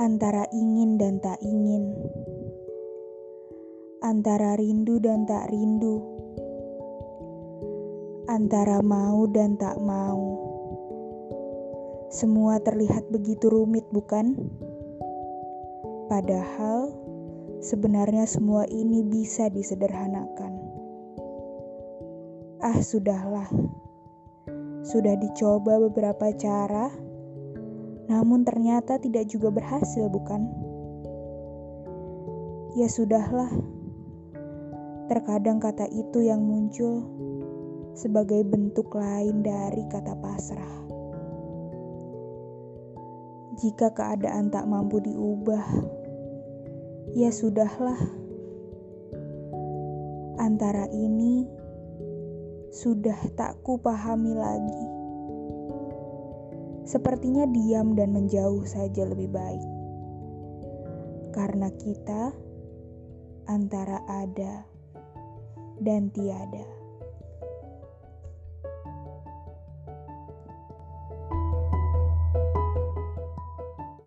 antara ingin dan tak ingin, antara rindu dan tak rindu, antara mau dan tak mau. Semua terlihat begitu rumit, bukan? Padahal sebenarnya semua ini bisa disederhanakan. Ah, sudahlah. Sudah dicoba beberapa cara namun ternyata tidak juga berhasil, bukan? Ya sudahlah. Terkadang kata itu yang muncul sebagai bentuk lain dari kata pasrah. Jika keadaan tak mampu diubah, ya sudahlah. Antara ini sudah tak kupahami lagi. Sepertinya diam dan menjauh saja lebih baik. Karena kita antara ada dan tiada.